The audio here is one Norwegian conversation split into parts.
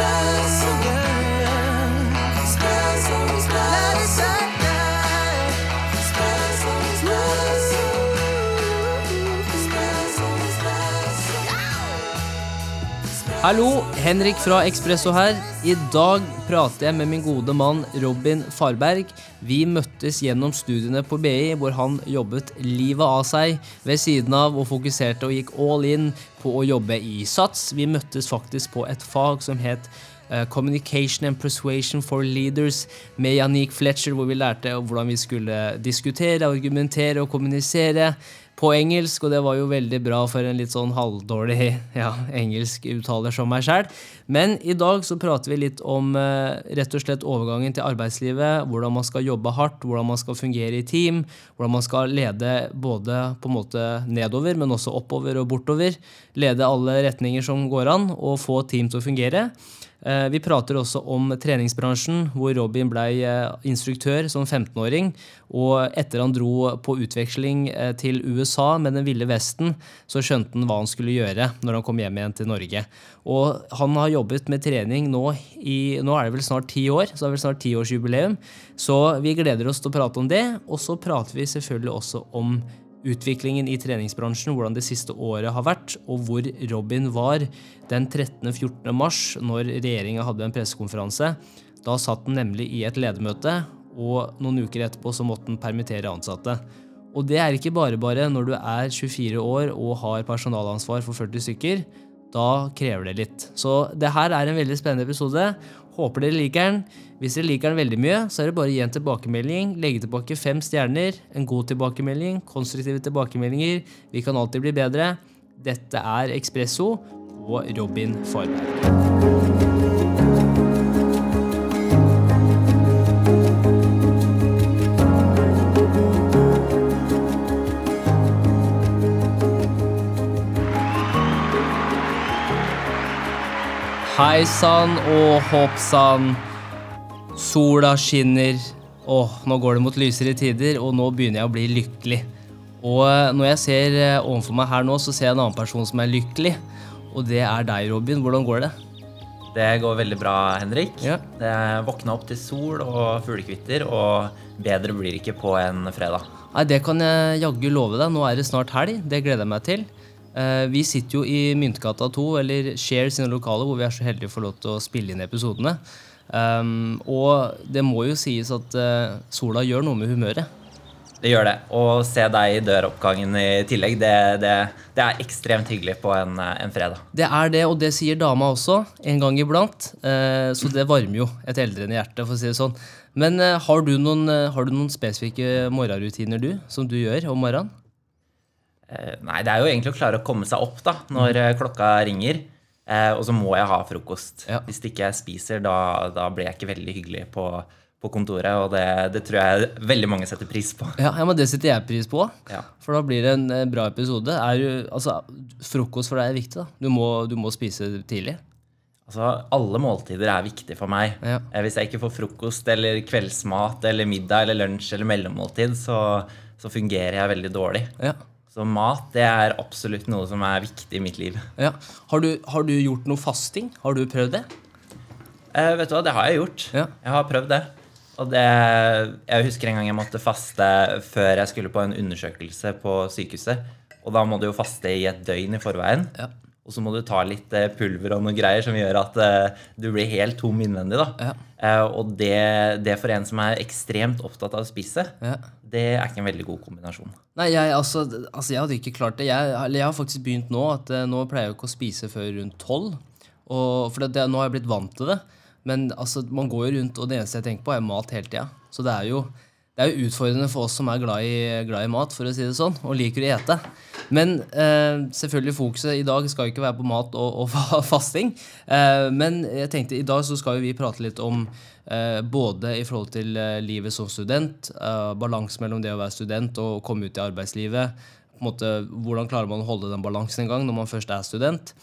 love. Hallo, Henrik fra Ekspresso her. I dag prater jeg med min gode mann Robin Farberg. Vi møttes gjennom studiene på BI, hvor han jobbet livet av seg ved siden av og fokuserte og gikk all in på å jobbe i SATS. Vi møttes faktisk på et fag som het uh, Communication and Persuasion for Leaders med Yannick Fletcher, hvor vi lærte hvordan vi skulle diskutere, argumentere og kommunisere på engelsk, og det var jo veldig bra for en litt sånn halvdårlig ja, engelsk uttaler som meg sjæl. Men i dag så prater vi litt om eh, rett og slett overgangen til arbeidslivet. Hvordan man skal jobbe hardt, hvordan man skal fungere i team. Hvordan man skal lede både på en måte nedover, men også oppover og bortover. Lede alle retninger som går an, og få team til å fungere. Eh, vi prater også om treningsbransjen, hvor Robin ble eh, instruktør som 15-åring. Og etter han dro på utveksling eh, til USA med Den ville vesten, så skjønte han hva han skulle gjøre når han kom hjem igjen til Norge. Og han har jobbet med trening nå i Nå er det vel snart ti år, så det er vel snart tiårsjubileum. Så vi gleder oss til å prate om det. Og så prater vi selvfølgelig også om utviklingen i treningsbransjen, hvordan det siste året har vært, og hvor Robin var den 13.-14. mars, når regjeringa hadde en pressekonferanse. Da satt han nemlig i et ledermøte, og noen uker etterpå så måtte han permittere ansatte. Og det er ikke bare bare når du er 24 år og har personalansvar for 40 stykker. Da krever det litt. Så det her er en veldig spennende episode. Håper dere liker den. Hvis dere liker den veldig mye, så er det bare å gi en tilbakemelding. Legge tilbake fem stjerner. En god tilbakemelding. Konstruktive tilbakemeldinger. Vi kan alltid bli bedre. Dette er Ekspresso og Robin Farberg. Hei sann og hopp sann. Sola skinner. Åh, nå går det mot lysere tider, og nå begynner jeg å bli lykkelig. Og eh, når jeg ser Ovenfor overfor meg her nå, så ser jeg en annen person som er lykkelig. Og det er deg, Robin. Hvordan går det? Det går veldig bra, Henrik. Ja. Det våkna opp til sol og fuglekvitter, og bedre blir det ikke på en fredag. Nei, Det kan jeg jaggu love deg. Nå er det snart helg. Det gleder jeg meg til. Eh, Vi sitter jo i Myntgata 2, eller Share sine lokaler, hvor vi er så heldige å få lov til å spille inn episodene. Um, og det må jo sies at uh, sola gjør noe med humøret. Det gjør det. Å se deg i døroppgangen i tillegg, det, det, det er ekstremt hyggelig på en, en, fredag. Det er det, og det sier dama også, en gang iblant. Uh, så det varmer jo et eldrende hjerte, for å si det sånn. Men uh, har, du noen, har du noen spesifikke morgenrutiner du, som du gjør om morgenen? Eh, nei, det er jo egentlig å klare å komme seg opp da, når mm. klokka ringer. Eh, og så må jeg ha frokost. Ja. Hvis ikke jeg spiser, da, da blir jeg ikke veldig hyggelig på, på kontoret. Og det, det, tror jeg veldig mange setter pris på. Ja, ja men Det setter jeg pris på. Ja. For da blir det en eh, bra episode. Er du, altså, frokost for deg er viktig. da. Du må, du må spise tidlig. Altså, Alle måltider er viktige for meg. Ja. Eh, Hvis jeg ikke får frokost eller kveldsmat eller middag eller lunsj eller mellommåltid, så, så fungerer jeg veldig dårlig. Ja. Så mat det er absolutt noe som er viktig i mitt liv. Ja. Har, du, har du gjort noe fasting? Har du prøvd det? Eh, vet du hva, det har jeg gjort. Ja. Jeg har prøvd det. Og det, jeg husker en gang jeg måtte faste før jeg skulle på en undersøkelse på sykehuset. Og da må du jo faste i et døgn i forveien. Ja. Og så må du ta litt eh, pulver og noe greier som gjør at eh, du blir helt tom innvendig. da. Ja. Eh, og det, det for en som er ekstremt opptatt av å spise, Ja. Det er ikke en veldig god kombinasjon. Nei, jeg, altså, altså, jeg hadde ikke klart det. Jeg, jeg har faktisk begynt nå at eh, nå pleier jeg ikke å spise før rundt tolv. For det, nå har jeg blitt vant til det. Men altså, man går jo rundt, og det eneste jeg tenker på, er mat hele tida. Så det er jo det er jo utfordrende for oss som er glad i, glad i mat, for å si det sånn, og liker å ete. Men eh, selvfølgelig fokuset i dag skal ikke være på mat og, og fasting. Eh, men jeg tenkte i dag så skal vi prate litt om både i forhold til eh, livet som student, eh, balanse mellom det å være student og komme ut i arbeidslivet. Måte, hvordan klarer man å holde den balansen en gang når man først er student?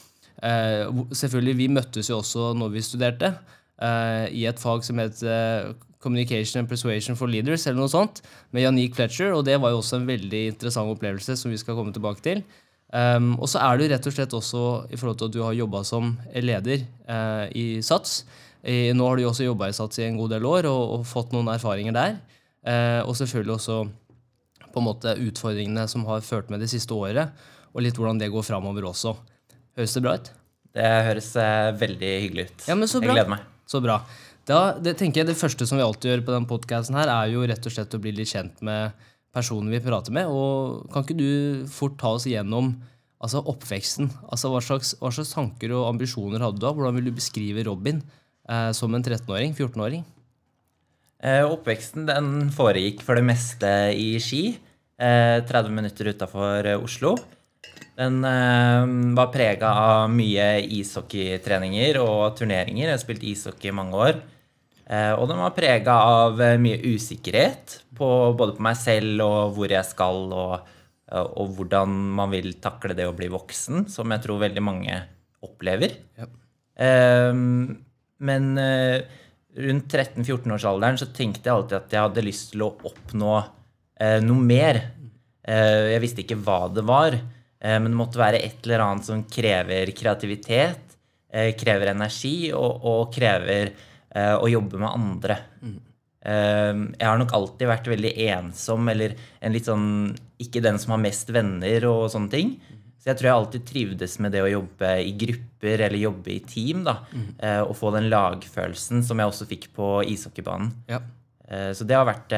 Eh, selvfølgelig, Vi møttes jo også når vi studerte, eh, i et fag som het eh, Communication and Persuasion for Leaders, eller noe sånt, med Yannick Fletcher, og det var jo også en veldig interessant opplevelse som vi skal komme tilbake til. Um, og så er du rett og slett også i forhold til at du har jobba som leder uh, i SATS. I, nå har du jo også jobba i SATS i en god del år og, og fått noen erfaringer der. Eh, og selvfølgelig også på en måte utfordringene som har ført med det siste året, og litt hvordan det går framover også. Høres det bra ut? Det høres eh, veldig hyggelig ut. Ja, men så bra. Jeg gleder meg. Så bra. Da, det tenker jeg det første som vi alltid gjør på denne podkasten er jo rett og slett å bli litt kjent med personen vi prater med. Og kan ikke du fort ta oss igjennom altså oppveksten? Altså hva slags, hva slags tanker og ambisjoner hadde du da? Hvordan vil du beskrive Robin eh, som en 13-åring? 14-åring? Eh, oppveksten den foregikk for det meste i Ski. Eh, 30 minutter utafor Oslo. Den eh, var prega av mye ishockeytreninger og turneringer. Jeg har spilt ishockey i mange år. Eh, og den var prega av eh, mye usikkerhet, på, både på meg selv og hvor jeg skal, og, eh, og, hvordan man vil takle det å bli voksen, som jeg tror veldig mange opplever. Ja. Eh, men eh, rundt 13-14-årsalderen så tenkte jeg alltid at jeg hadde lyst til å oppnå eh, noe mer. jeg visste ikke hva det var. Eh, men det måtte være et eller annet som krever kreativitet, eh, krever energi og, og krever eh, å jobbe med andre. Mm. Jeg har nok alltid vært veldig ensom, eller en litt sånn ikke den som har mest venner og sånne ting. Så jeg tror jeg alltid trivdes med det å jobbe i grupper eller jobbe i team. da, mm. Og få den lagfølelsen som jeg også fikk på ishockeybanen. Ja. Så det har vært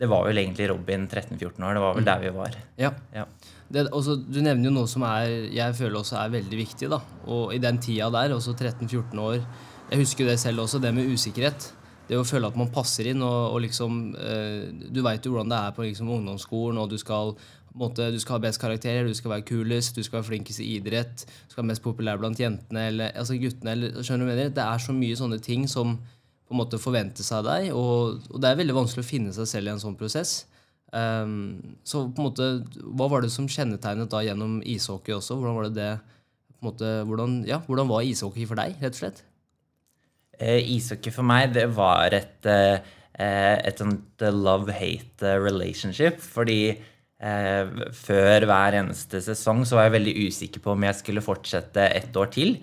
Det var vel egentlig Robin 13-14 år. Det var vel mm. der vi var. Ja. ja. Det, også, du nevner jo noe som er, jeg føler også er veldig viktig. da, Og i den tida der, også 13-14 år Jeg husker det selv også, det med usikkerhet. Det å føle at man passer inn. og, og liksom, eh, Du veit jo hvordan det er på liksom, ungdomsskolen. og du skal, måte, du skal ha best karakterer, du skal være kulest, du skal være flinkest i idrett. Du skal være mest populær blant jentene eller altså guttene. Eller, skjønner du mener? Det er så mye sånne ting som på en måte forventes av deg. Og, og det er veldig vanskelig å finne seg selv i en sånn prosess. Um, så på en måte, hva var det som kjennetegnet da gjennom ishockey også? Hvordan var det det på en måte, hvordan, ja, hvordan var ishockey for deg, rett og slett? Eh, ishockey for meg, det var et, eh, et sånt love-hate relationship. Fordi eh, før hver eneste sesong så var jeg veldig usikker på om jeg skulle fortsette et år til.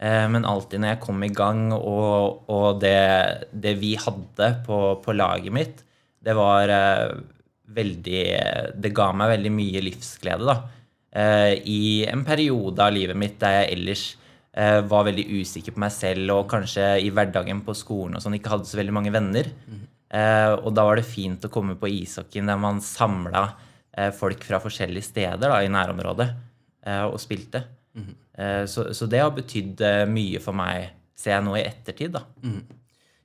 Eh, men alltid når jeg kom i gang, og, og det, det, vi hadde på, på laget mitt, det var eh, veldig Det ga meg veldig mye livsglede, da. Eh, I en periode av livet mitt der jeg ellers eh, var veldig usikker på meg selv og kanskje i hverdagen på skolen og sånn ikke hadde så veldig mange venner. Mm. Og da var det fint å komme på ishockeyen der man samla folk fra forskjellige steder da, i nærområdet og spilte. Mm. Så, så, det har betydd mye for meg, ser jeg nå i ettertid. da. Mm.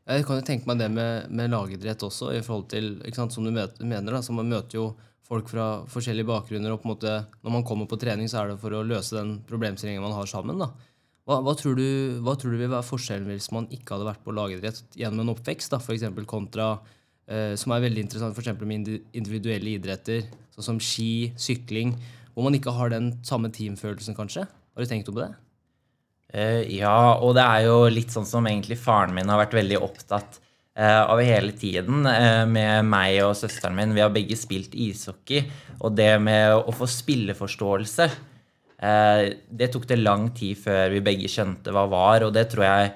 Jeg kan jo tenke meg det med, med lagidrett også, i forhold til, ikke sant, som du mener. da, så Man møter jo folk fra forskjellige bakgrunner, og på en måte, når man kommer på trening, så er det for å løse den problemstillingen man har sammen. da. Hva, hva, tror du, hva, tror du, vil være forskjellen hvis man ikke hadde vært på lagidrett gjennom en oppvekst, da, for eksempel, kontra eh, som er veldig interessant for med individuelle idretter, sånn som ski, sykling, hvor man ikke har den samme teamfølelsen, kanskje? Har du tenkt på det? Uh, ja, og det er jo litt sånn som egentlig faren min har vært veldig opptatt uh, av hele tiden med meg og søsteren min. Vi har begge spilt ishockey, og det med å få spilleforståelse Det tok det lang tid før vi begge skjønte hva var, og det tror jeg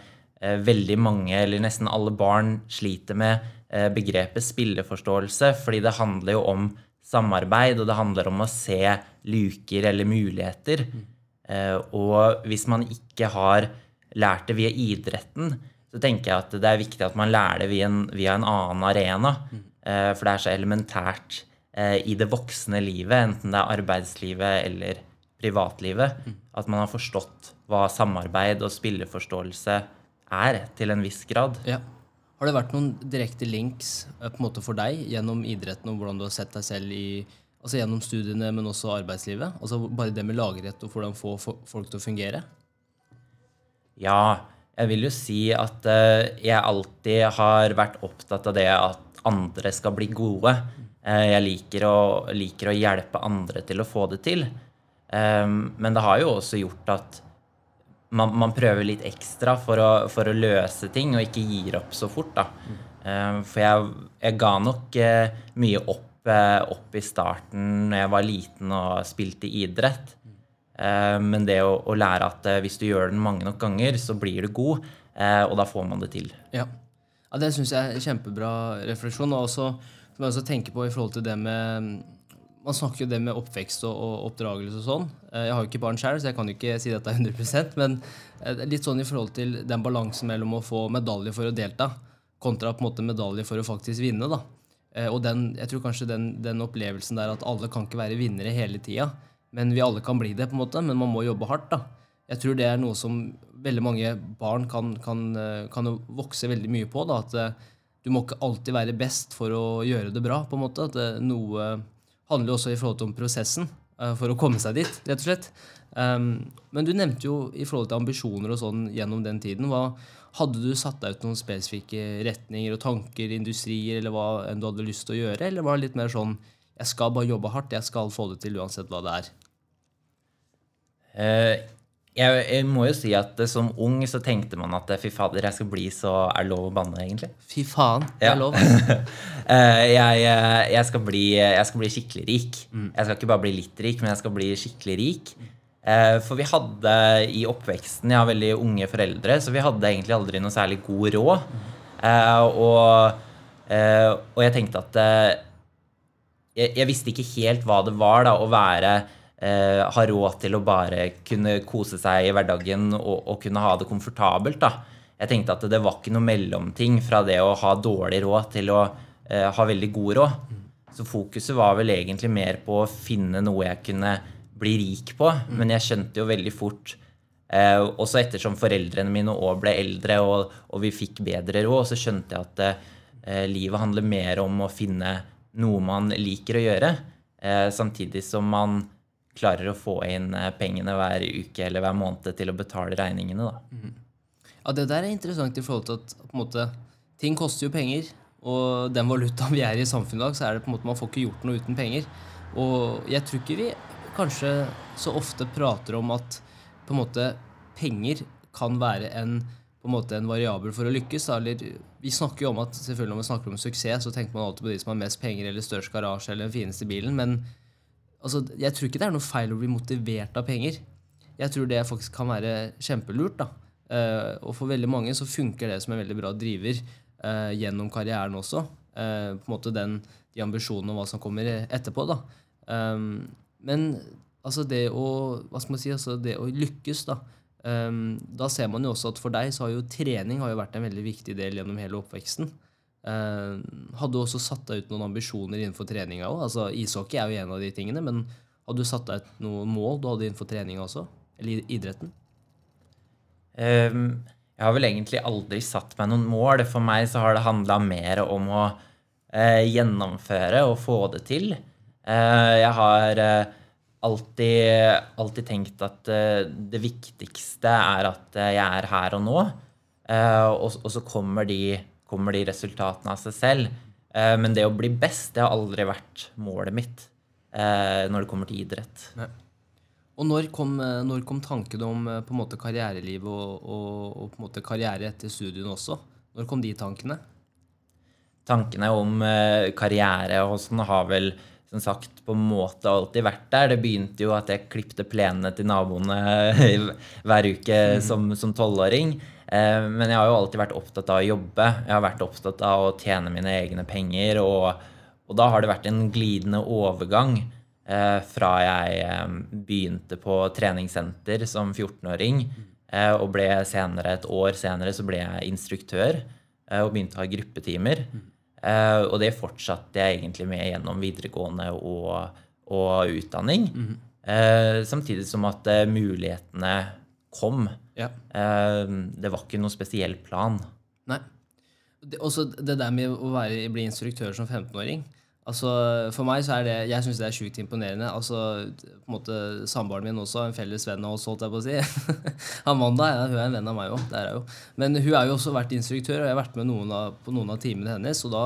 veldig mange, eller nesten alle barn, sliter med begrepet spilleforståelse, fordi det handler jo om samarbeid, og det handler om å se luker eller muligheter. Mm. Eh, og hvis man ikke har lært det via idretten, så tenker jeg at det er viktig at man lærer det via en, via en annen arena. Eh, for det er så elementært eh, i det voksne livet, enten det er arbeidslivet eller privatlivet, at man har forstått hva samarbeid og spilleforståelse er, til en viss grad. Ja. Har det vært noen direkte links på en måte for deg gjennom idretten, og hvordan du har sett deg selv i Altså Gjennom studiene, men også arbeidslivet? Altså Bare det med lagrett og hvordan få folk til å fungere? Ja, jeg vil jo si at uh, jeg alltid har vært opptatt av det at andre skal bli gode. Uh, jeg liker å, liker å, hjelpe andre til å få det til. Men det har jo også gjort at man, man prøver litt ekstra for å, for å, løse ting, og ikke gir opp så fort. da. Um, for jeg, jeg ga nok uh, mye opp opp i starten når jeg var liten og spilte idrett. Eh, men det å, å lære at eh, hvis du gjør den mange nok ganger, så blir du god, eh, og da får man det til. Ja, ja det syns jeg er kjempebra refleksjon. Og også, som jeg også tenker på i forhold til det med Man snakker jo det med oppvekst og, og oppdragelse og sånn. Eh, Jeg har jo ikke barn sjøl, så jeg kan jo ikke si dette 100% men eh, litt sånn i forhold til den balansen mellom å få medalje for å delta, kontra på en måte medalje for å faktisk vinne. da. Eh, Og den, jeg tror kanskje den, den opplevelsen der at alle kan ikke være vinnere hele tida, men vi alle kan bli det, på en måte, men man må jobbe hardt. da. Jeg tror det er noe som veldig mange barn kan, kan, eh, kan vokse veldig mye på. da, At eh, du må ikke alltid være best for å gjøre det bra. på en måte, at det, Noe handler jo også i forhold til om prosessen eh, for å komme seg dit, rett og slett. Um, men du nevnte jo i forhold til ambisjoner og sånn gjennom den tiden. hva Hadde du satt deg ut noen spesifikke retninger og tanker, industrier, eller hva enn du hadde lyst til å gjøre? Eller var det litt mer sånn jeg skal bare jobbe hardt, jeg skal få det til uansett hva det er? Jeg, jeg må jo si at eh, som ung så tenkte man at eh, fy fader, jeg skal bli så Er det lov å banne, egentlig? Fy faen, det Ja. er lov. Eh, jeg, jeg, skal bli, jeg skal bli skikkelig rik. Mm. Jeg skal ikke bare bli litt rik, men jeg skal bli skikkelig rik. For vi hadde i oppveksten Jeg har veldig unge foreldre, så vi hadde egentlig aldri noe særlig god råd. Eh, Og, eh, og jeg tenkte at jeg, jeg visste ikke helt hva det var da, å være eh, ha råd til å bare kunne kose seg i hverdagen og, og kunne ha det komfortabelt. da. Jeg tenkte at det var ikke noe mellomting fra det å ha dårlig råd til å eh, ha veldig god råd. Så fokuset var vel egentlig mer på å finne noe jeg kunne bli rik på. Men jeg skjønte jo veldig fort Eh, også ettersom foreldrene mine òg ble eldre og, og vi fikk bedre råd, så skjønte jeg at eh, livet handler mer om å finne noe man liker å gjøre, eh, samtidig som man klarer å få inn eh, pengene hver uke eller hver måned til å betale regningene. Da. Ja, Det der er interessant i forhold til at måte, ting koster jo penger. Og den valutaen vi er i i samfunnet i dag, så er det på en måte man får ikke gjort noe uten penger. Og jeg tror ikke vi kanskje så ofte prater om at på en måte penger kan være en, på en, måte en variabel for å lykkes. Eller, vi snakker jo om at selvfølgelig når vi snakker om suksess, så tenker man alltid på de som har mest penger eller størst garasje eller den fineste bilen. Men altså, jeg tror ikke det er noe feil å bli motivert av penger. Jeg tror det faktisk kan være kjempelurt. da. Uh, og for veldig mange så funker det som en veldig bra driver uh, gjennom karrieren også. Uh, på en måte den, de ambisjonene og hva som kommer etterpå. da. Um, men altså det å hva skal man si, altså det å lykkes, da um, Da ser man jo også at for deg så har jo trening har jo vært en veldig viktig del gjennom hele oppveksten. Um, hadde du også satt deg ut noen ambisjoner innenfor treninga òg? Altså, ishockey er jo en av de tingene, men hadde du satt deg ut noen mål du hadde innenfor treninga også? Eller idretten? Um, jeg har vel egentlig aldri satt meg noen mål. For meg så har det handla mer om å uh, gjennomføre og få det til. Uh, jeg har uh, alltid, alltid tenkt at eh, det viktigste er at eh, jeg er her og nå. Eh, og, og så kommer de, kommer de resultatene av seg selv. Eh, men det å bli best, det har aldri vært målet mitt eh, når det kommer til idrett. Og når kom, eh, når kom tanken om på en måte karriereliv og, og, og på en måte karriere etter studiene også? Når kom de tankene? tankene om karriere og sånn har vel som sagt på en måte alltid vært der. Det begynte jo at jeg klipte plenene til naboene hver uke som som tolvåring. Eh, men jeg har jo alltid vært opptatt av å jobbe. Jeg har vært opptatt av å tjene mine egne penger. Og, og da har det vært en glidende overgang eh, fra jeg eh, begynte på treningssenter som 14-åring, eh, og ble senere, et år senere, så ble jeg instruktør og begynte å ha gruppetimer. Og det fortsatte jeg egentlig med gjennom videregående og, og utdanning. Eh, samtidig som at mulighetene kom. Ja. Eh, det var ikke noen spesiell plan. Nei. Også det der med å være, bli instruktør som 15-åring. Altså, For meg så er det Jeg syns det er sjukt imponerende. Altså, på en måte Samboeren min også, en felles venn av oss, holdt jeg på å si. Amanda ja, hun er en venn av meg òg. Men hun har jo også vært instruktør, og jeg har vært med noen av, på noen av timene hennes. Og da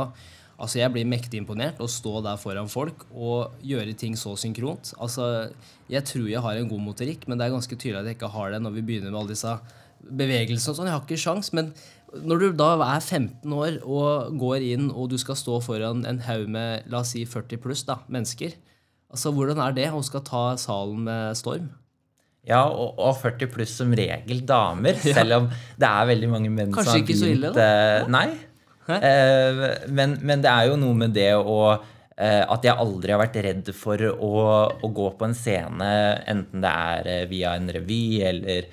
Altså, jeg blir mektig imponert å stå der foran folk og gjøre ting så synkront. Altså, jeg tror jeg har en god motorikk, men det er ganske tydelig at jeg ikke har det når vi begynner med alle disse bevegelsene og sånn. Jeg har ikke sjans, men når du da er 15 år og går inn og du skal stå foran en haug med la oss si 40 pluss da, mennesker, altså hvordan er det å skal ta salen med storm? Ja, og, og 40 pluss som regel damer, selv om det er veldig mange menn Kanskje som har ikke så ille, begynt, eh, Nei. Eh, men, men det er jo noe med det å eh, At jeg aldri har vært redd for å, å gå på en scene, enten det er eh, via en revy eller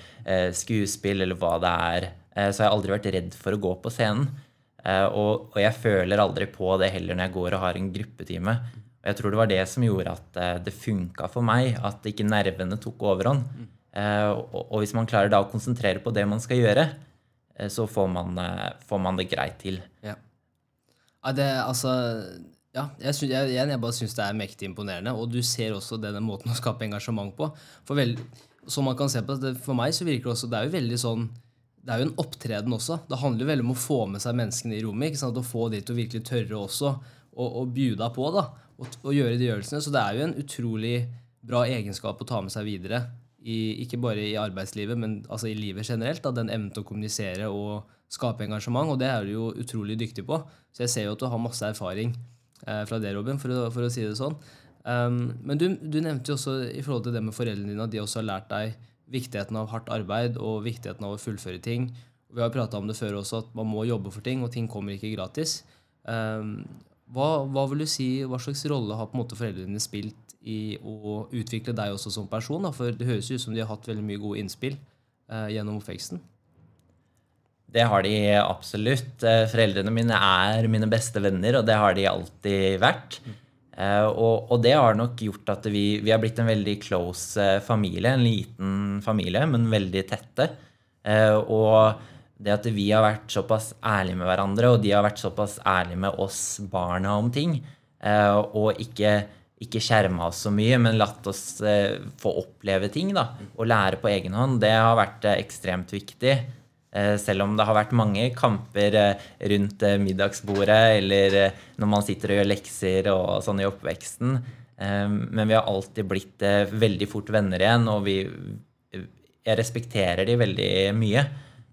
skuespill eller hva det er. Så har jeg aldri vært redd for å gå på scenen. Eh, og, og jeg føler aldri på det heller når jeg går og har en gruppetime. Og jeg tror det var det som gjorde at det funka for meg, at ikke nervene tok overhånd. Eh, og, og hvis man klarer da å konsentrere på det man skal gjøre, så får man, eh, får man det greit til. Ja. ja det, altså ja, jeg, synes, jeg, jeg bare syns det er mektig imponerende. Og du ser også denne måten å skape engasjement på. For vel, som man kan se på, det, For meg så virker det også Det er jo veldig sånn Det er jo en opptreden også. Det handler jo veldig om å få med seg menneskene i rommet. ikke sant? Å få de til å virkelig tørre også å, og bjuda på. da, og, og gjøre de øvelsene. Så det er jo en utrolig bra egenskap å ta med seg videre. I, ikke bare i arbeidslivet, men altså i livet generelt. Da, den evnen til å kommunisere og skape engasjement. Og det er du jo utrolig dyktig på. Så jeg ser jo at du har masse erfaring eh, fra det, Robin, for å, for å si det sånn. Um, men du, du nevnte jo også i forhold til det med foreldrene dine at de også har lært deg viktigheten av hardt arbeid og viktigheten av å fullføre ting. Vi har prata om det før også, at man må jobbe for ting, og ting kommer ikke gratis. Um, hva, hva vil du si, hva slags rolle har på en måte foreldrene spilt i å utvikle deg også som person? Da? For det høres ut som de har hatt veldig mye gode innspill eh, gjennom oppveksten. Det har de absolutt. Eh, Foreldrene mine er mine beste venner, og det har de alltid vært. Eh, Og, og det har nok gjort at vi, vi har blitt en veldig close eh, familie. En liten familie, men veldig tette. Eh, Og det at vi har vært såpass ærlige med hverandre, og de har vært såpass ærlige med oss barna om ting, og ikke, ikke skjerma oss så mye, men latt oss eh, få oppleve ting da, og lære på egen hånd, det har vært eh, ekstremt viktig. Eh, Selv om det har vært mange kamper rundt middagsbordet eller når man sitter og gjør lekser og sånn i oppveksten. Men vi har alltid blitt veldig fort venner igjen, og vi, jeg respekterer de veldig mye.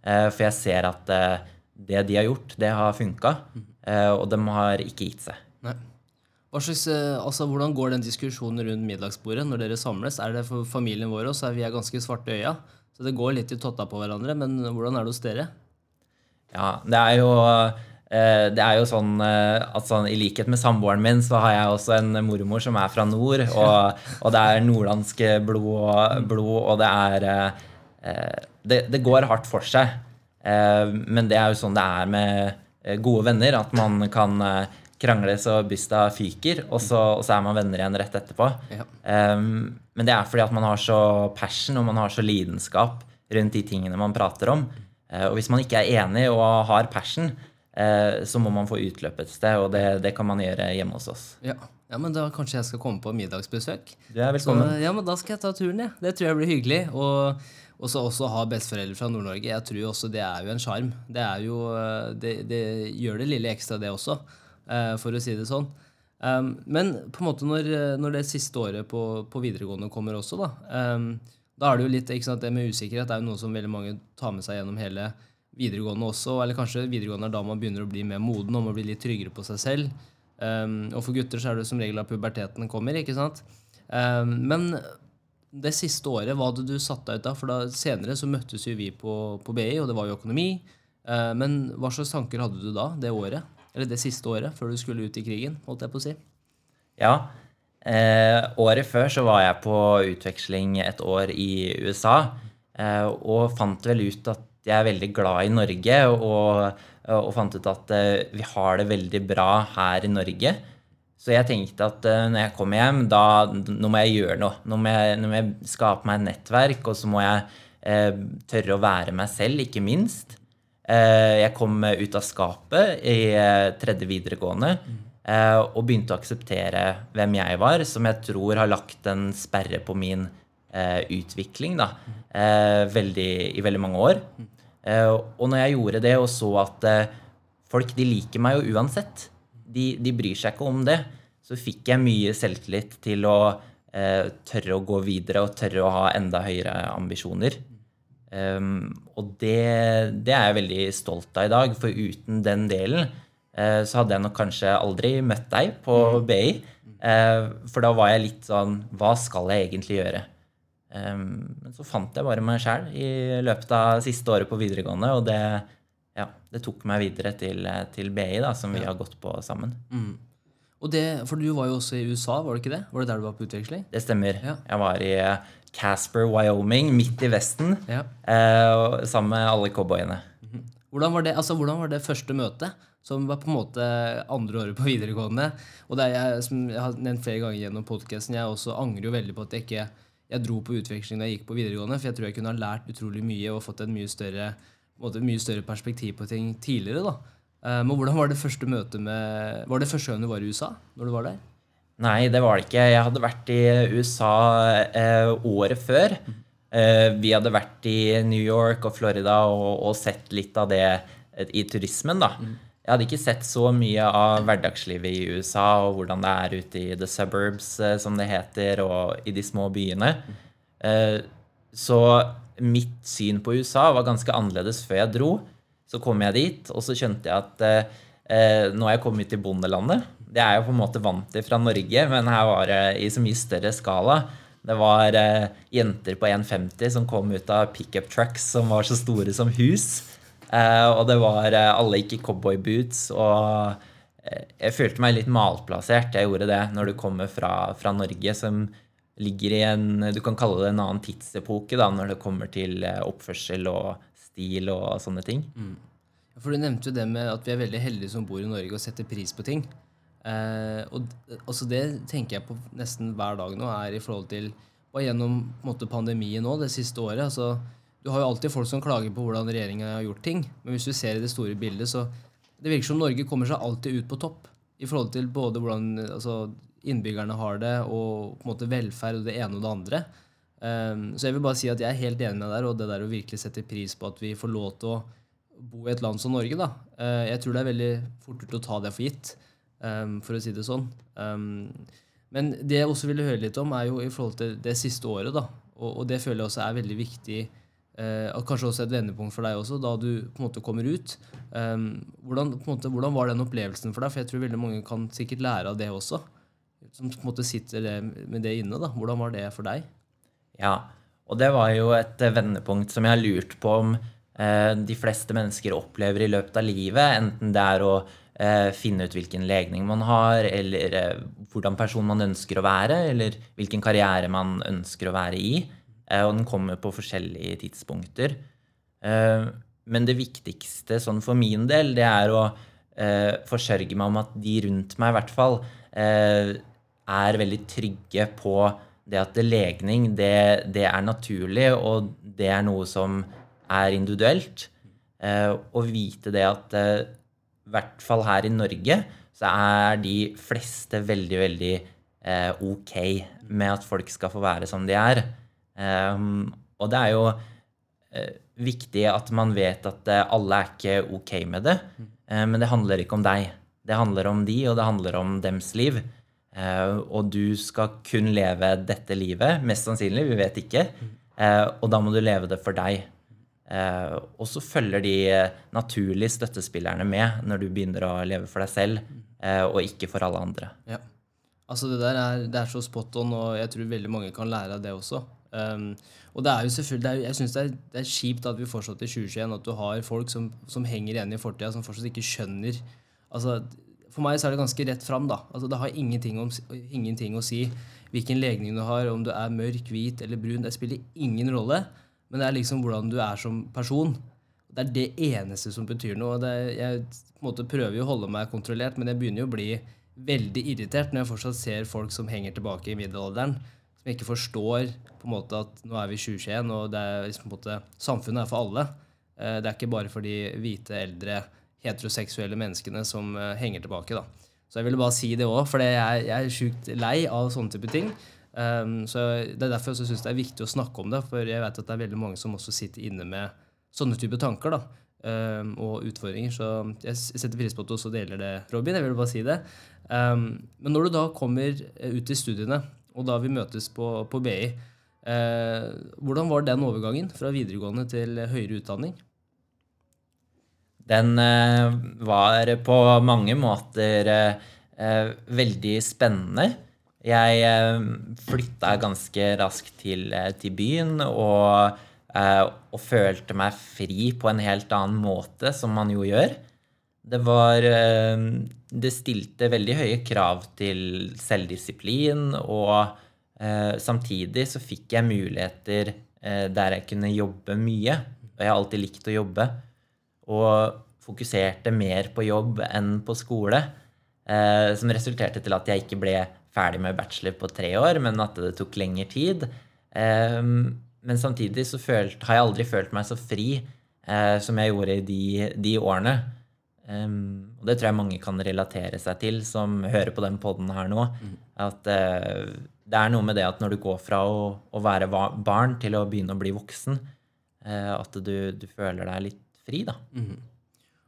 For jeg ser at det de har gjort, det har funka, og de har ikke gitt seg. Nei. Slags, eh, altså, hvordan går den diskusjonen rundt middagsbordet når dere samles? Er det for familien vår også? Vi er ganske svarte i øya, så det går litt i totta på hverandre. Men hvordan er det hos dere? Ja, det er jo eh, det er jo sånn eh, at sånn, I likhet med samboeren min, så har jeg også en mormor som er fra nord. Og, og det er nordlandsk blod, og, blod, og det er det, det går hardt for seg. Men det er jo sånn det er med gode venner, at man kan eh, krangle så bysta fyker, og så, og så er man venner igjen rett etterpå. Ja. Um, men det er fordi at man har så passion og man har så lidenskap rundt de tingene man prater om. Uh, og hvis man ikke er enig og har passion, uh, så må man få utløp et sted, og det, det kan man gjøre hjemme hos oss. Ja. ja, men da kanskje jeg skal komme på middagsbesøk. Du er Så, velkommen. ja, men da skal jeg ta turen, jeg. Det tror jeg blir hyggelig. Og og så også ha besteforeldre fra Nord-Norge. Jeg tror også det er jo en sjarm. Det eh, det, det gjør det lille ekstra, det også, for å si det sånn. Men på en måte når, når det siste året på, på videregående kommer også, da, da er det jo litt ikke sant, det med usikkerhet. Er jo noe som veldig mange tar med seg gjennom hele videregående også. Eller kanskje videregående er da man begynner å bli mer moden og man blir litt tryggere på seg selv. Og for gutter så er det som regel at puberteten kommer, ikke sant. Men det siste året, hva hadde du satt deg ut av? For da senere så møttes jo vi på, på BI, og det var jo økonomi. Eh, men hva slags tanker hadde du da, det året? Eller det siste året, før du skulle ut i krigen, holdt jeg på å si? Ja. Eh, året før så var jeg på utveksling et år i USA, eh, og fant vel ut at jeg er veldig glad i Norge, og, og fant ut at eh, vi har det veldig bra her i Norge. Så jeg tenkte at eh, når jeg kommer hjem, da nå må jeg gjøre noe. Nå må jeg, nå må jeg skape meg et nettverk, og så må jeg eh, tørre å være meg selv, ikke minst. Eh, jeg kom ut av skapet i eh, tredje videregående eh, og begynte å akseptere hvem jeg var, som jeg tror har lagt en sperre på min utvikling da, veldig, i veldig mange år. Og når jeg gjorde det og så at folk de liker meg jo uansett, de, de bryr seg ikke om det, så fikk jeg mye selvtillit til å tørre å gå videre og tørre å ha enda høyere ambisjoner. Um, og det, det er jeg veldig stolt av i dag, for uten den delen eh, så hadde jeg nok kanskje aldri møtt deg på BI. Eh, for da var jeg litt sånn Hva skal jeg egentlig gjøre? Um, men så fant jeg bare meg sjæl i løpet av siste året på videregående, og det, ja, det tok meg videre til, til BI, da, som vi har gått på sammen. Mm. Og det, For du var jo også i USA, var det ikke det? Var det der du var på utveksling? Det stemmer. Ja. Jeg var i eh, Casper, Wyoming, midt i Vesten, Ja. eh, sammen med alle cowboyene. Hvordan var, det, altså, hvordan var det første møtet? Som var på en måte andre året på videregående. Og det er jeg, som jeg har nevnt flere ganger gjennom podkasten, jeg også angrer jo veldig på at jeg ikke jeg dro på utveksling da jeg gikk på videregående. For jeg tror jeg kunne ha lært utrolig mye og fått en mye større, måte, mye større perspektiv på ting tidligere. da. Eh, Men hvordan var det første møtet med Var det første gang du var i USA? når du var der? Nei, det var det ikke. Jeg hadde vært i USA eh, året før. Eh, vi hadde vært i New York og Florida og, og sett litt av det eh, i turismen, da. Jeg hadde ikke sett så mye av hverdagslivet i USA og hvordan det er ute i the suburbs, eh, som det heter, og i de små byene. Eh, så mitt syn på USA var ganske annerledes før jeg dro. Så kom jeg dit, og så skjønte jeg at eh, eh, nå er jeg kommet til bondelandet. Det er jeg på en måte vant til fra Norge, men her var det i så mye større skala. Det var eh, jenter på 1,50 som kom ut av pickup trucks som var så store som hus. Eh, og det var eh, alle gikk i cowboyboots. Og eh, jeg følte meg litt malplassert. Jeg gjorde det når du kommer fra, fra Norge, som ligger i en Du kan kalle det en annen tidsepoke da, når det kommer til eh, oppførsel og stil og sånne ting. For Du nevnte jo det med at vi er veldig heldige som bor i Norge og setter pris på ting. Eh, og altså Det tenker jeg på nesten hver dag nå, er i forhold til og gjennom måte, pandemien nå, det siste året. altså Du har jo alltid folk som klager på hvordan regjeringa har gjort ting. Men hvis du ser i det store bildet, så det virker som Norge kommer seg alltid ut på topp. I forhold til både hvordan altså, innbyggerne har det, og på en måte velferd og det ene og det andre. Um, så jeg vil bare si at jeg er helt enig med deg og det der å virkelig sette pris på at vi får lov til å bo i et land som Norge. da. Eh, jeg tror det er veldig fort gjort å ta det for gitt, um, for å si det sånn. Men det jeg også ville høre litt om, er jo i forhold til det siste året. da. Og, det føler jeg også er veldig viktig. eh, og kanskje også et vendepunkt for deg også, da du på en måte kommer ut. Hvordan, måte, hvordan var den opplevelsen for deg? For jeg tror veldig mange kan sikkert lære av det også. Som på en måte sitter med det inne. da. Hvordan var det for deg? Ja, og det var jo et eh, vendepunkt som jeg har lurt på om eh, de fleste mennesker opplever i løpet av livet. Enten det er å eh, finne ut hvilken legning man har, eller eh, hvordan person man ønsker å være, eller hvilken karriere man ønsker å være i. Eh, og den kommer på forskjellige tidspunkter. Eh, men det viktigste sånn for min del, det er å forsørge meg om at de rundt meg i hvert fall er veldig trygge på det at legning, det, det er naturlig, og det er noe som er individuelt. Eh, vite det at eh, i hvert fall her i Norge så er de fleste veldig, veldig eh, ok med at folk skal få være som de er. Um, og det er jo eh, viktig at man vet at eh, alle er ikke ok med det. Eh, men det handler ikke om deg. Det handler om de, og det handler om dems liv. Eh, og du skal kun leve dette livet, mest sannsynlig, vi vet ikke. Eh, og da må du leve det for deg. Eh, og så følger de naturlig støttespillerne med når du begynner å leve for deg selv, og ikke for alle andre. Ja. Altså det der er, det er så spot on, og jeg tror veldig mange kan lære av det også. Um, og det er jo selvfølgelig, er, jeg synes det det er kjipt at vi fortsatt i 2021 at du har folk som, som henger igjen i fortida, som fortsatt ikke skjønner altså, For meg så er det ganske rett fram. da. Altså, det har ingenting, om, ingenting å si hvilken legning du har, om du er mørk, hvit eller brun. Det spiller ingen rolle. Men det er liksom hvordan du er som person. Det er det eneste som betyr noe. Er, jeg måte prøver jo å holde meg kontrollert, men jeg begynner jo å bli veldig irritert når jeg fortsatt ser folk som henger tilbake i middelalderen. Som ikke forstår på en måte at nå er vi i 2021, og det er liksom på en måte, samfunnet er for alle. Eh, Det er ikke bare for de hvite, eldre, heteroseksuelle menneskene som eh, henger tilbake. da. Så jeg ville bare si det òg, for jeg, jeg er sjukt lei av sånne type ting. Um, så Det er derfor jeg syns det er viktig å snakke om det, for jeg vet at det er veldig mange som også sitter inne med sånne type tanker da, um, og utfordringer. Så jeg setter pris på at du også deler det, Robin. Jeg ville bare si det. Um, men når du da kommer eh, ut i studiene, og da vi møtes på, på BI, uh, hvordan var den overgangen fra videregående til høyere utdanning? Den eh, var på mange måter eh, veldig spennende. Jeg eh, flytta ganske raskt til, til byen og, og følte meg fri på en helt annen måte, som man jo gjør. Det var Det stilte veldig høye krav til selvdisiplin, og samtidig så fikk jeg muligheter der jeg kunne jobbe mye. Og jeg har alltid likt å jobbe. Og fokuserte mer på jobb enn på skole. Eh, som resulterte til at jeg ikke ble ferdig med bachelor på tre år, men at det tok lengre tid. Eh, men samtidig så følt, har jeg aldri følt meg så fri eh, som jeg gjorde i de, de årene. Um, og det tror jeg mange kan relatere seg til, som hører på den poden her nå. Mm. At uh, det er noe med det at når du går fra å, å være barn til å begynne å bli voksen, uh, at du, du, føler deg litt fri, da. Mm.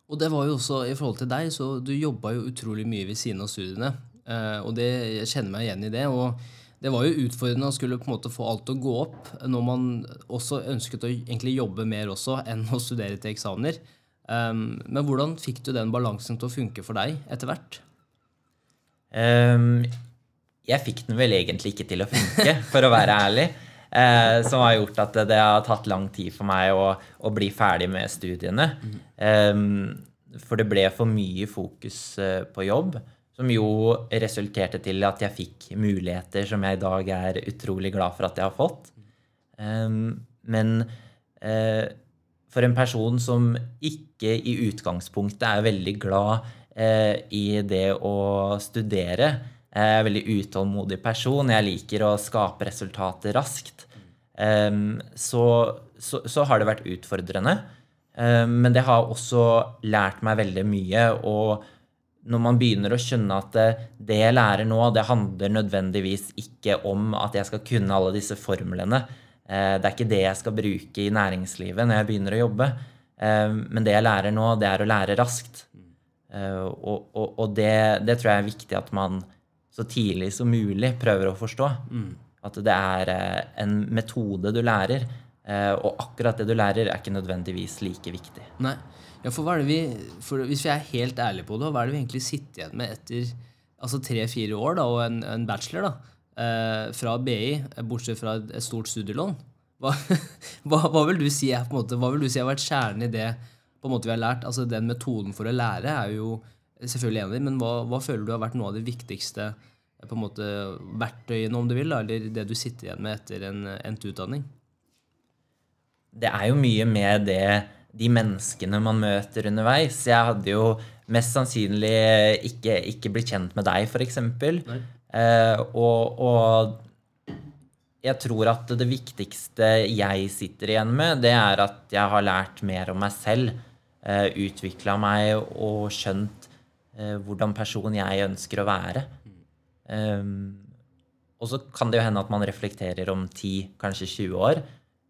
Og det var jo også i forhold til deg, så du jobba jo utrolig mye ved siden av studiene. Uh, og det, jeg kjenner meg igjen i det. og det var jo utfordrende å skulle på en måte få alt til å gå opp når man også ønsket å egentlig jobbe mer også enn å studere til eksamener. Um, men hvordan fikk du den balansen til å funke for deg etter hvert? Um, jeg fikk den vel egentlig ikke til å funke, for å være ærlig. Uh, som har gjort at det har tatt lang tid for meg å, å bli ferdig med studiene. Um, for det ble for mye fokus uh, på jobb, som jo resulterte til at jeg fikk muligheter som jeg i dag er utrolig glad for at jeg har fått. men uh, for en person som ikke i utgangspunktet er veldig glad uh, i det å studere. Jeg er en veldig utålmodig person. Jeg liker å skape resultater raskt. Så, så, så, har det vært utfordrende. Men det har også lært meg veldig mye. Og når man begynner å skjønne at det, det jeg lærer nå, det handler nødvendigvis ikke om at jeg skal kunne alle disse formlene. Eh, det er ikke det jeg skal bruke i næringslivet når jeg begynner å jobbe. Eh, men det jeg lærer nå, det er å lære raskt. Eh, og, og, og det, det, tror jeg er viktig at man så tidlig som mulig prøver å forstå. Mm. At det er en metode du lærer. Og akkurat det du lærer, er ikke nødvendigvis like viktig. Nei. Ja, for vi, for Hvis vi er helt ærlige på det, hva er det vi egentlig sitter igjen med etter altså tre-fire år da, og en, en bachelor? da, eh, fra BI, bortsett fra et stort studielån. Hva, hva, hva, vil du si er, på en måte, hva vil du si har vært kjernen i det på en måte vi har lært? Altså Den metoden for å lære er jo selvfølgelig enig, men hva, hva føler du har vært noe av det viktigste på en måte verktøyene, om du vil, eller det du sitter igjen med etter en endt utdanning? Det er jo mye med det de menneskene man møter underveis. Jeg hadde jo mest sannsynlig ikke, ikke blitt kjent med deg, f.eks. Eh, og, og, jeg tror at det viktigste jeg sitter igjen med, det er at jeg har lært mer om meg selv. Eh, Utvikla meg og skjønt eh, hvordan person jeg ønsker å være. Um, og så kan det jo hende at man reflekterer om 10, kanskje 20 år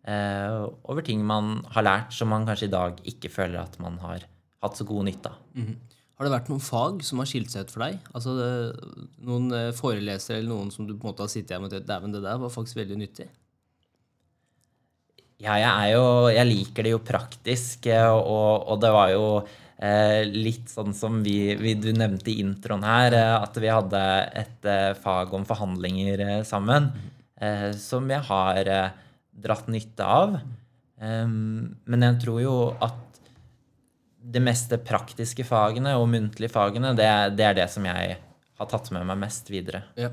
uh, over ting man har lært som man kanskje i dag ikke føler at man har hatt så god nytte av. Mm -hmm. Har det vært noen fag som har skilt seg ut for deg? Altså det, Noen eh, forelesere eller noen som du på en måte har sittet hjemme og tenkt det der var faktisk veldig nyttig? Ja, jeg er jo Jeg liker det jo praktisk, eh, og, og det var jo eh, litt sånn som vi, vi, du nevnte i introen her, eh, at vi hadde et eh, fag om forhandlinger eh, sammen, som jeg har dratt nytte av. Um, men jeg tror jo at det meste praktiske fagene og muntlige fagene, det det er, det som jeg har tatt med meg mest videre. Ja.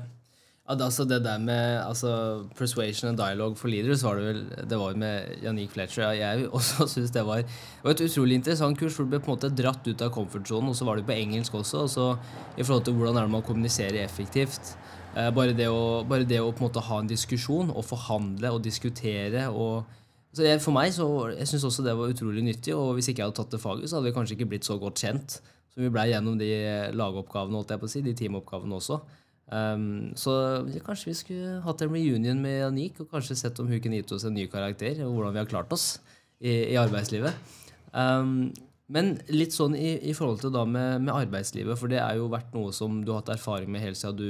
Altså det der med altså, Persuasion and Dialogue for Leaders var det vel det var med Janik Fletcher. Jeg også synes det var, var, et utrolig interessant kurs. for Du ble på en måte dratt ut av comfort-sonen, og så var det på engelsk også. Og så i forhold til hvordan er det man kommuniserer effektivt. Eh, bare, det å, bare det å på en måte ha en diskusjon og forhandle og diskutere og så jeg, for meg så, jeg synes også det var utrolig nyttig. Og hvis ikke jeg hadde tatt det faget, så hadde vi kanskje ikke blitt så godt kjent som vi blei gjennom de lagoppgavene, holdt jeg på å si, de teamoppgavene også. Um, så kanskje vi skulle hatt en reunion med Anik og kanskje sett om hun kunne gitt oss en ny karakter, og hvordan vi har klart oss i, i arbeidslivet. Um, men litt sånn i, i forhold til da med, med, arbeidslivet, for det er jo vært noe som du har hatt erfaring med helt siden du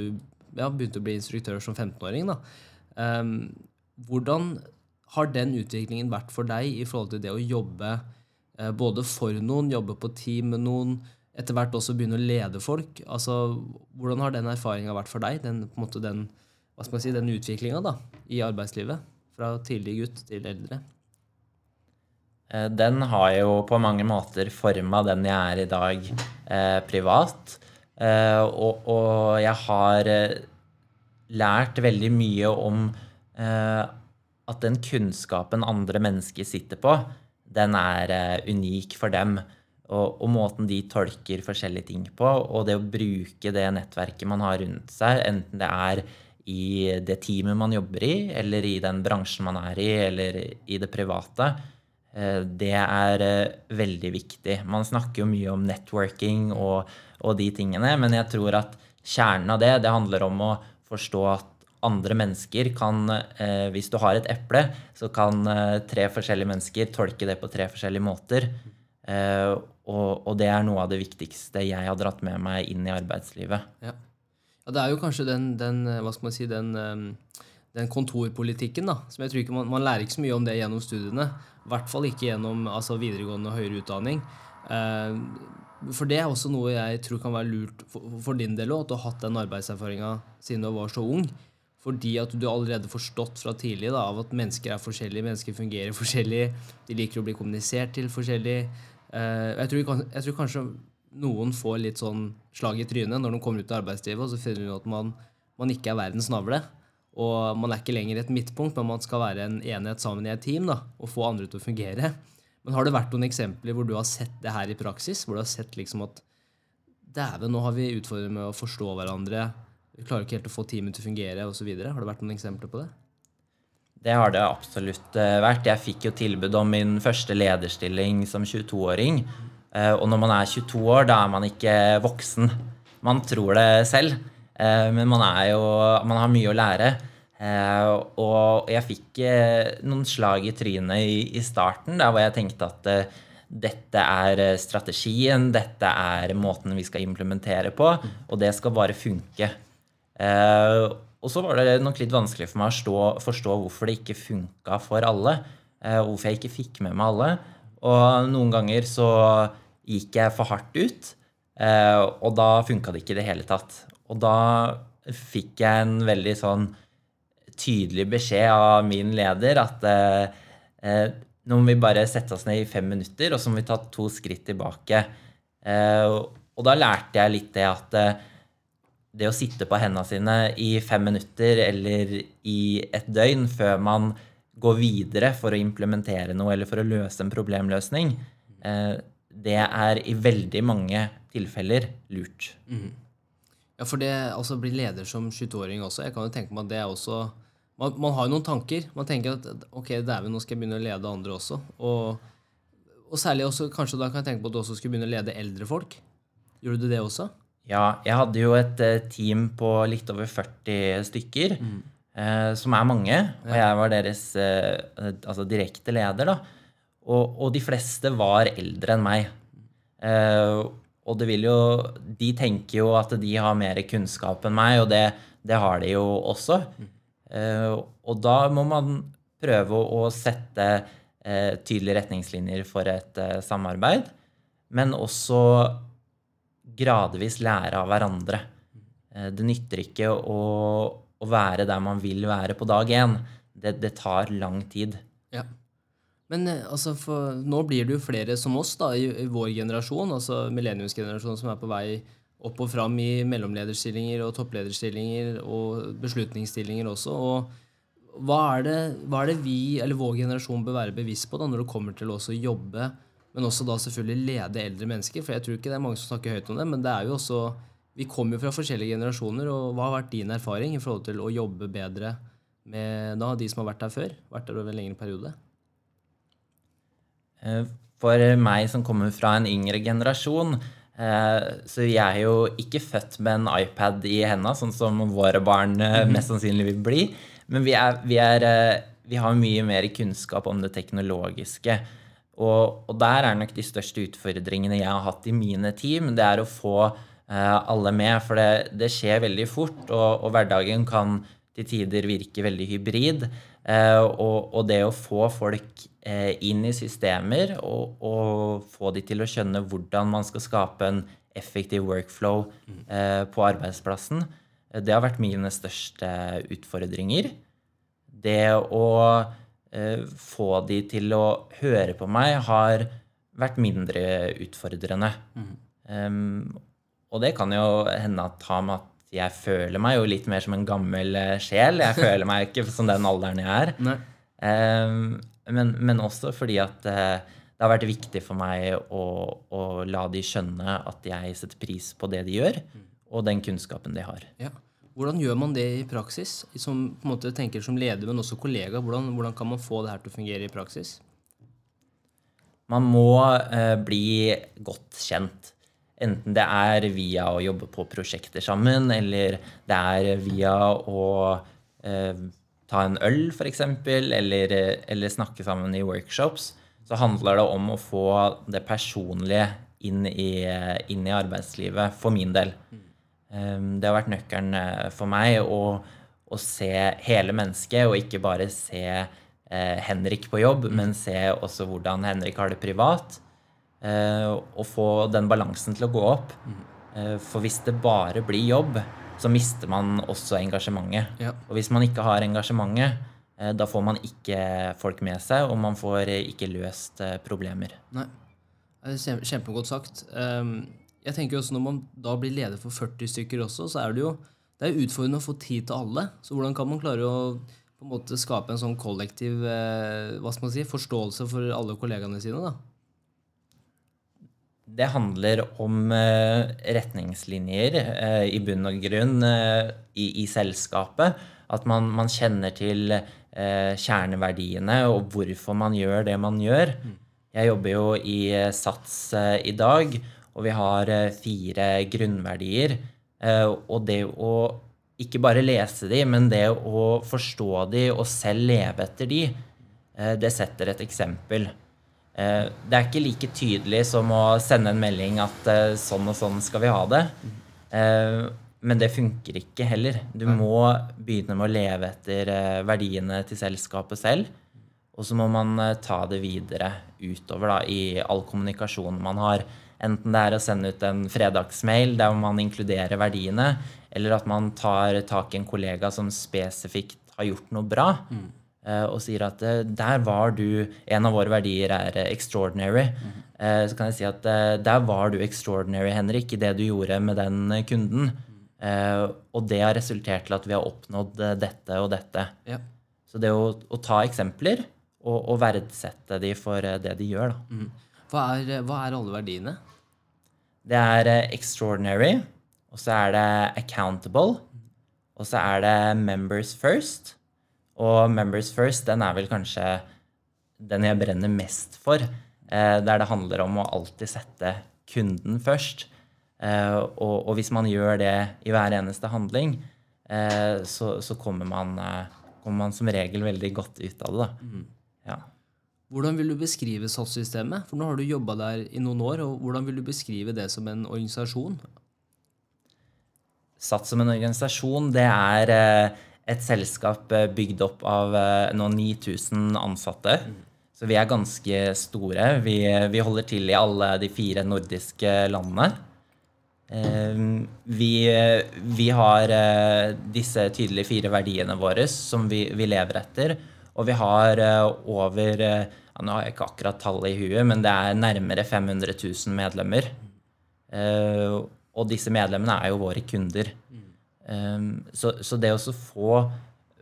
ja, begynte å bli instruktør som 15-åring. da. Um, hvordan har den utviklingen vært for deg i forhold til det å jobbe eh, både for noen, jobbe på team med noen, etter hvert også begynne å lede folk. Altså, Hvordan har den erfaringa vært for deg, den, på en måte den, hva skal man si, den utviklinga i arbeidslivet? Fra tidlig gutt til eldre? Eh, den har jo på mange måter forma den jeg er i dag eh, privat. Eh, og, og, jeg har eh, lært veldig mye om eh, at den kunnskapen andre mennesker sitter på, den er eh, unik for dem. Og, og, måten de tolker forskjellige ting på, og det å bruke det nettverket man har rundt seg, enten det er i det teamet man jobber i, eller i den bransjen man er i, eller i det private, Eh, det er eh, veldig viktig. Man snakker jo mye om networking og, og, de tingene, men jeg tror at kjernen av det, det handler om å forstå at andre mennesker kan eh, Hvis du har et eple, så kan tre forskjellige mennesker tolke det på tre forskjellige måter. Og, og, det er noe av det viktigste jeg har dratt med meg inn i arbeidslivet. Ja, ja det er jo kanskje den, den hva skal man si, den, den kontorpolitikken da, som jeg tror ikke man, man lærer ikke så mye om det gjennom studiene. I hvert fall ikke gjennom altså, videregående og høyere utdanning. Eh, for det er også noe jeg tror kan være lurt for, for din del òg, at du har hatt den arbeidserfaringa siden du var så ung. Fordi at du allerede forstått fra tidlig da, av at mennesker er forskjellige, mennesker fungerer forskjellig, de liker å bli kommunisert til forskjellig. Eh, jeg, tror, jeg tror kanskje noen får litt sånn slag i trynet når de kommer ut i arbeidslivet, og så finner de at man, man ikke er verdens navle. Og man er ikke lenger et midtpunkt, men man skal være en enhet sammen i et team da, og få andre til å fungere. Men har det vært noen eksempler hvor du har sett det her i praksis? Hvor du har sett liksom at dæven, nå har vi utfordringer med å forstå hverandre, vi klarer ikke helt å få teamet til å fungere osv. Har det vært noen eksempler på det? Det har det absolutt eh, vært. Jeg fikk jo tilbud om min første lederstilling som 22-åring. Eh, og når man er 22 år, da er man ikke voksen. Man tror det selv, eh, men man, jo, man har mye å lære. Og jeg fikk noen slag i trynet i, starten, der hvor jeg tenkte at dette er strategien, dette er måten vi skal implementere på, og det skal bare funke. Og så var det nok litt vanskelig for meg å stå, forstå hvorfor det ikke funka for alle. hvorfor jeg ikke fikk med meg alle. Og noen ganger så gikk jeg for hardt ut, og da funka det ikke i det hele tatt. Og da fikk jeg en veldig sånn tydelig beskjed av min leder at eh, eh, nå må vi bare sette oss ned i fem minutter, og så må vi ta to skritt tilbake. Eh, og da lærte jeg litt det at eh, det å sitte på hendene sine i fem minutter eller i et døgn før man går videre for å implementere noe eller for å løse en problemløsning, eh, det er i veldig mange tilfeller lurt. Mm. Ja, for det altså, bli leder som 22-åring også, jeg kan jo tenke meg at det er også man, man, har jo noen tanker. Man tenker at ok, dæven, nå skal jeg begynne å lede andre også. Og, og særlig også, kanskje da kan jeg tenke på at du også skulle begynne å lede eldre folk. Gjorde du det også? Ja, jeg hadde jo et eh, team på litt over 40 stykker, mm. eh, som er mange. Og jeg var deres eh, altså direkte leder, da. Og, og, de fleste var eldre enn meg. Eh, og det vil jo De tenker jo at de har mer kunnskap enn meg, og det, det har de jo også. Mm. Eh, og da må man prøve å sette eh, tydelige retningslinjer for et samarbeid, men også gradvis lære av hverandre. Det nytter ikke å, å være der man vil være på dag én. Det, det tar lang tid. Ja. Men altså, for, nå blir det jo flere som oss da, i, i vår generasjon, altså millenniumsgenerasjonen, som er på vei opp og fram i mellomlederstillinger og topplederstillinger og beslutningsstillinger også. og hva er, det, hva er det vi, eller vår generasjon, bør være bevisst på da, når det kommer til å jobbe, men også da selvfølgelig lede eldre mennesker? For jeg tror ikke det er mange som snakker høyt om det, men det er jo også Vi kommer jo fra forskjellige generasjoner, og hva har vært din erfaring i forhold til å jobbe bedre med da, de som har vært der før? Vært der over en lengre periode? Eh, for meg som kommer fra en yngre generasjon, Eh, så jeg er jo ikke født med en iPad i henda, sånn som våre barn eh, mhm. mest sannsynlig vil bli. Men vi, er, vi, er, vi har mye mer kunnskap om det teknologiske. Og, og, der er nok de største utfordringene jeg har hatt i mine team, det er å få alle med. For det, det skjer veldig fort, og, og, hverdagen kan til tider virke veldig hybrid. og, og det å få folk Eh, inn i systemer og, få de til å skjønne hvordan man skal skape en effektiv workflow eh, på arbeidsplassen. Eh, Det har vært mine største utfordringer. Det å eh, få de til å høre på meg har vært mindre utfordrende. Um, og det kan jo hende at ha med at jeg føler meg jo litt mer som en gammel eh, sjel. Jeg føler meg ikke som den alderen jeg er. Um, men, men også fordi at eh, det har vært viktig for meg å, å la de skjønne at jeg setter pris på det de gjør, og den kunnskapen de har. Ja. Hvordan gjør man det i praksis? Som på en måte tenker som leder, men også kollega. Hvordan, hvordan kan man få det her til å fungere i praksis? Man må eh, bli godt kjent. Enten det er via å jobbe på prosjekter sammen, eller det er via å eh, ta en øl, f.eks., eller, eh, eller snakke sammen i workshops. Så handler det om å få det personlige inn i, inn i arbeidslivet, for min del. Eh, Det har vært nøkkelen eh, for meg å, å se hele mennesket, og ikke bare se eh, Henrik på jobb, men se også hvordan Henrik har det privat. eh, Og få den balansen til å gå opp. Eh, For hvis det bare blir jobb, så mister man også engasjementet. Ja. Og hvis man ikke har engasjementet, eh, da får man ikke folk med seg, og man får ikke løst problemer. Nei. Det er Kjempegodt sagt. Ehm, Jeg tenker også Når man da blir leder for 40 stykker også, så er det jo det er utfordrende å få tid til alle. Så hvordan kan man klare å på en måte skape en sånn kollektiv eh, hva skal man si, forståelse for alle kollegaene sine? da? Det handler om eh, retningslinjer eh, i bunn og grunn eh, i, i selskapet. At man, man kjenner til eh, kjerneverdiene og hvorfor man gjør det man gjør. Jeg jobber jo i eh, SATS i dag, og vi har eh, fire grunnverdier. Eh, og det å ikke bare lese de, men det å forstå de og selv leve etter de, eh, det setter et eksempel. Det er ikke like tydelig som å sende en melding at sånn og sånn skal vi ha det. Men det funker ikke heller. Du må begynne med å leve etter verdiene til selskapet selv. Og så må man ta det videre utover da, i all kommunikasjon man har. Enten det er å sende ut en fredagsmail der man inkluderer verdiene, eller at man tar tak i en kollega som spesifikt har gjort noe bra, mm. og sier at eh, der var du En av våre verdier er eh, extraordinary. Mm. Så kan jeg si at eh, der var du extraordinary, Henrik, i det du gjorde med den eh, kunden. Eh, Og det har resultert til at vi har oppnådd eh, dette og dette. Ja. Så det å, å ta eksempler og, og verdsette de for eh, det de gjør, da. Hva er, hva er alle verdiene? Det er eh, extraordinary, og så er det accountable, og så er det members first. Og members first, den er vel kanskje den jeg brenner mest for. Eh, der det handler om å alltid sette kunden først. Eh, og, hvis man gjør det i hver eneste handling, eh, så, så kommer, man, eh, kommer man som regel veldig godt ut av det. Da. Ja. Hvordan vil du beskrive SATS-systemet? For nå har du jobba der i noen år. og Hvordan vil du beskrive det som en organisasjon? Sats som en organisasjon, det er eh, et selskap eh, bygd opp av eh, nå 9000 ansatte. Så vi er ganske store. Vi, vi holder til i alle de fire nordiske landene. Eh, Vi, vi har disse tydelige fire verdiene våre som vi, vi lever etter. Og vi har eh, over eh, ja, Nå har jeg ikke akkurat tallet i huet, men det er nærmere 500 000 medlemmer. Eh, og disse medlemmene er jo våre kunder. Um, så, så det å få,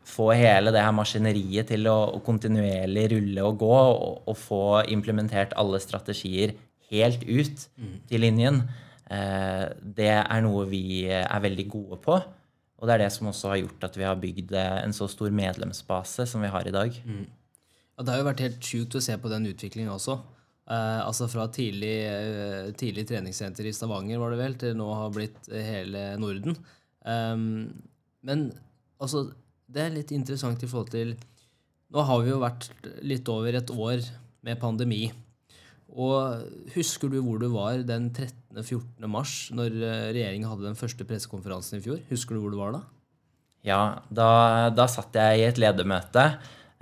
få hele det her maskineriet til å, å kontinuerlig rulle og gå, og, og få implementert alle strategier helt ut til linjen, det er noe vi er veldig gode på. Og det er det som også har gjort at vi har bygd eh, en så stor medlemsbase som vi har i dag. Ja, det har jo vært helt sjukt å se på den utviklingen også. Eh, altså Fra tidlig, eh, tidlig treningssenter i Stavanger var det vel, til nå har blitt eh, hele Norden. Um, men altså, det er litt interessant i forhold til Nå har vi jo vært litt over et år med pandemi. Og husker du hvor du var den 13.-14. mars, når eh, regjeringen hadde den første pressekonferansen i fjor? Husker du hvor du var da? Ja, da, da satt jeg i et ledermøte,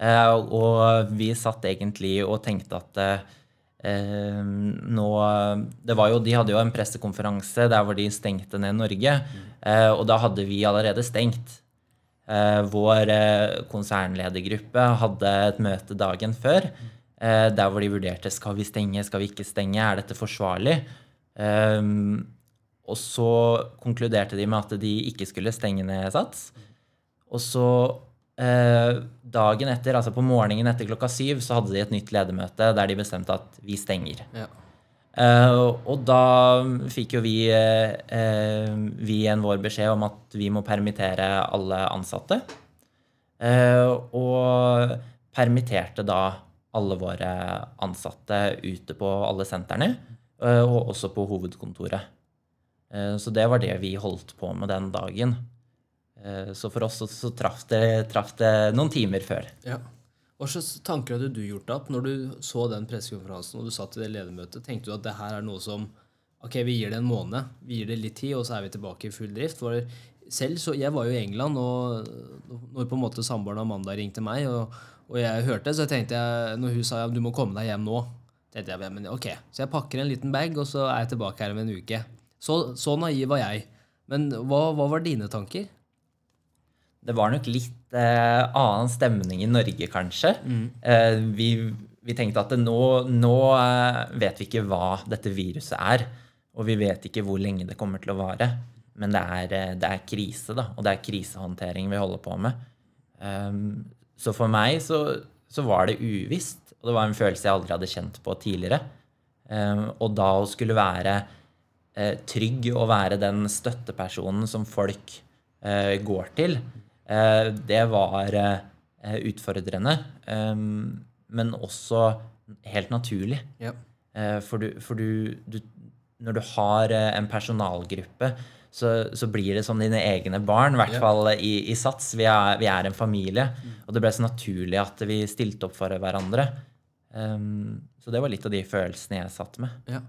eh, og vi satt egentlig og tenkte at eh, nå det var jo, De hadde jo en pressekonferanse der hvor de stengte ned Norge. Eh, og da hadde vi allerede stengt. Eh, vår eh, konsernledergruppe hadde et møte dagen før eh, der hvor de vurderte skal vi stenge, skal vi ikke stenge, er dette forsvarlig. Eh, og så konkluderte de med at de ikke skulle stenge ned Sats. Og så eh, dagen etter, altså på morgenen etter klokka syv, så hadde de et nytt ledermøte der de bestemte at vi stenger. Ja. Uh, og da fikk jo vi, uh, eh, vi en vår beskjed om at vi må permittere alle ansatte. Uh, og permitterte da alle våre ansatte ute på alle sentrene, eh, og også på hovedkontoret. Eh, så det var det vi holdt på med den dagen. Eh, Så for oss så, så traff, det, traf det noen timer før. Ja. Hva slags tanker hadde du gjort deg opp når du så den pressekonferansen og du satt i det ledermøtet? Tenkte du at det her er noe som Ok, vi gir det en måned, vi gir det litt tid, og så er vi tilbake i full drift? For selv så, Jeg var jo i England, og når på en måte samboeren Amanda ringte meg, og, og jeg hørte, det, så tenkte jeg, når hun sa ja, du må komme deg hjem nå tenkte jeg, men ok, Så jeg pakker en liten bag, og så er jeg tilbake her om en uke. Så, så naiv var jeg. Men hva, hva var dine tanker? Det var nok litt eh, annen stemning i Norge, kanskje. Eh, vi, vi tenkte at nå, nå eh, vet vi ikke hva dette viruset er. Og vi vet ikke hvor lenge det kommer til å vare. Men det er, eh, det er krise, da. Og det er krisehåndtering vi holder på med. Um, så for meg så, så var det uvisst. Og det var en følelse jeg aldri hadde kjent på tidligere. Um, og da å skulle være eh, trygg og være den støttepersonen som folk eh, går til, eh, det var utfordrende. Um, men også helt naturlig. Ja. For du, for du, du Når du har en personalgruppe, så, så blir det som dine egne barn. I hvert fall i, i Sats. Vi er, vi er en familie. Og det ble så naturlig at vi stilte opp for hverandre. Um, så det var litt av de følelsene jeg satt med. Ja.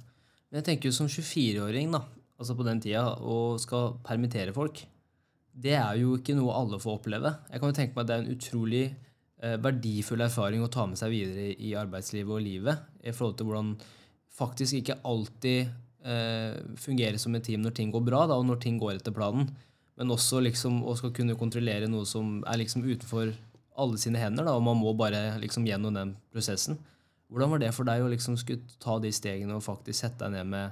Men jeg tenker jo som 24-åring, da, altså på den tida, og skal permittere folk, det er jo ikke noe alle får oppleve. Jeg kan jo tenke meg at det er en utrolig eh, verdifull erfaring å ta med seg videre i arbeidslivet og livet, i forhold til hvordan faktisk ikke alltid eh, fungerer som et team når ting går bra, da, og når ting går etter planen, men også liksom å skal kunne kontrollere noe som er liksom utenfor alle sine hender, da, og man må bare liksom gjennom den prosessen. Hvordan var det for deg å liksom skulle ta de stegene og faktisk sette deg ned med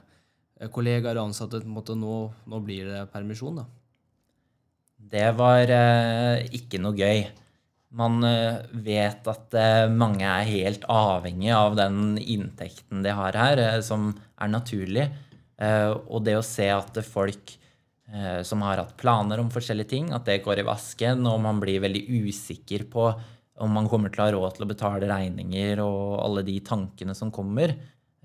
eh, kollegaer og ansatte? på en måte, Nå, nå blir det permisjon, da. Det var eh, ikke noe gøy. Man eh, vet at eh, mange er helt avhengig av den inntekten de har her, eh, som er naturlig. Eh, og det å se at folk eh, som har hatt planer om forskjellige ting, at det går i vasken, og man blir veldig usikker på om man kommer til å ha råd til å betale regninger og alle de tankene som kommer,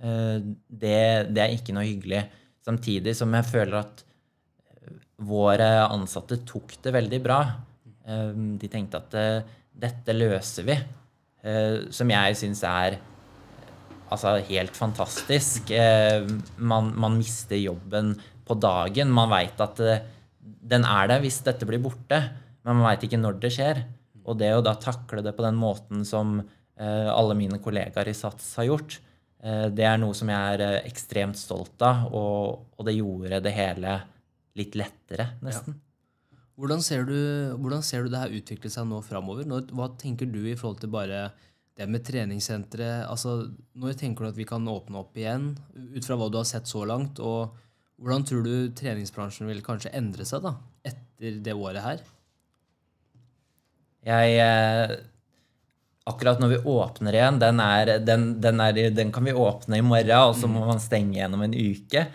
eh, det, det er ikke noe hyggelig. Samtidig som jeg føler at våre ansatte tok det veldig bra. De tenkte at dette løser vi. Som jeg syns er altså, helt fantastisk. Eh, Man, man mister jobben på dagen. Man veit at eh, den er der hvis dette blir borte, men man veit ikke når det skjer. Og det å da takle det på den måten som eh, alle mine kollegaer i SATS har gjort, det er noe som jeg er ekstremt stolt av, og, og det gjorde det hele litt lettere, nesten. Hvordan ser du, hvordan ser du det her utvikle seg nå framover? Hva tenker du i forhold til bare det med treningssentre? Altså, når tenker du at vi kan åpne opp igjen, ut fra hva du har sett så langt? Og hvordan tror du treningsbransjen vil kanskje endre seg da, etter det året her? Jeg eh, Akkurat når vi åpner igjen, den, er, den, den, er, den kan vi åpne i morgen, og så må man stenge gjennom en uke.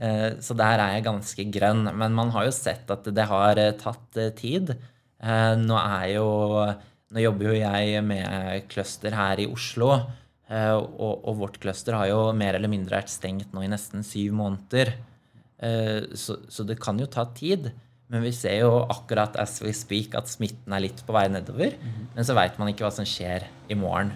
Eh, Så der er jeg ganske grønn. Men man har jo sett at det har eh, tatt eh, tid. Eh, Nå er jo Nå jobber jo jeg med cluster her i Oslo. eh, Og, og vårt cluster har jo mer eller mindre vært stengt nå i nesten syv måneder. Eh, Så, så det kan jo ta tid. Men vi ser jo akkurat as we speak at smitten er litt på vei nedover. Men så veit man ikke hva som skjer i morgen.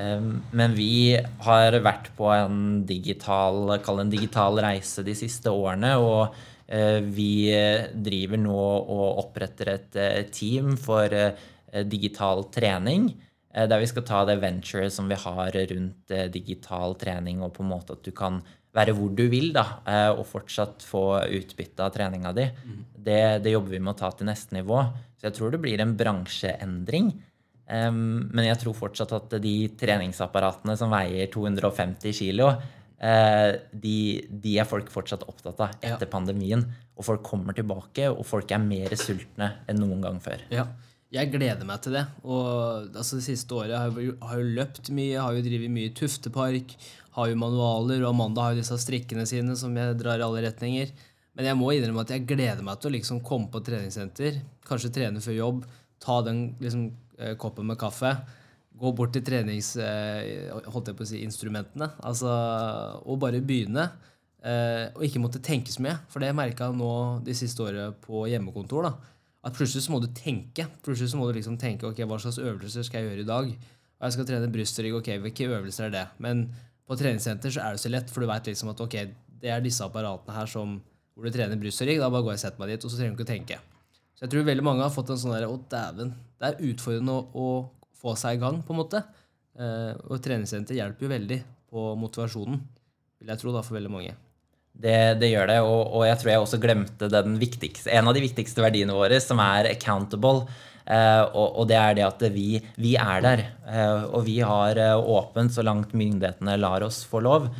Um, Men vi har vært på en digital, kall en digital reise de siste årene. Og vi driver nå og oppretter et team for digital trening. eh, der vi skal ta det venturet som vi har rundt eh, digital trening, og på en måte at du kan være hvor du vil, da, eh, og fortsatt få utbytte av treninga di. Det, det jobber vi med å ta til neste nivå. Så jeg tror det blir en bransjeendring. Men jeg tror fortsatt at de treningsapparatene som veier 250 kilo, uh, de, de, er folk fortsatt opptatt av etter pandemien. Og folk kommer tilbake, og folk er mer sultne enn noen gang før. Ja, jeg gleder meg til det. Og altså, det siste året har jeg har jo løpt mye, har jo drevet mye i Tuftepark, har jo manualer, og Amanda har jo disse strikkene sine som jeg drar i alle retninger. Men jeg må innrømme at jeg gleder meg til å liksom komme på treningssenter, kanskje trene før jobb, ta den liksom Eh, koppen med kaffe. Gå bort til treningsinstrumentene instrumentene, altså, og bare begynne. Eh, og ikke måtte tenke så mye. For det merka jeg nå de siste årene på hjemmekontor. da, At plutselig så må du tenke. Plutselig så må du liksom tenke ok, hva slags øvelser skal jeg gjøre i dag. Og jeg skal trene brystrygg, Ok, hvilke øvelser er det? Men på treningssenter så er det så lett, for du veit liksom at ok, det er disse apparatene her som, hvor du trener brystrygg. Da bare går jeg og setter meg dit, og så trenger du ikke å tenke. Så jeg tror veldig mange har fått en sånn derre Å, dæven. Det er utfordrende å, å, få seg i gang, på en måte. Eh, og treningssenter hjelper jo veldig på motivasjonen, vil jeg tro, da, for veldig mange. Det, det gjør det, og, og, jeg tror jeg også glemte en av de viktigste verdiene våre, som er accountable. Eh, og, og, det er det at vi, vi er der. Eh, og vi har eh, åpent så langt myndighetene lar oss få lov.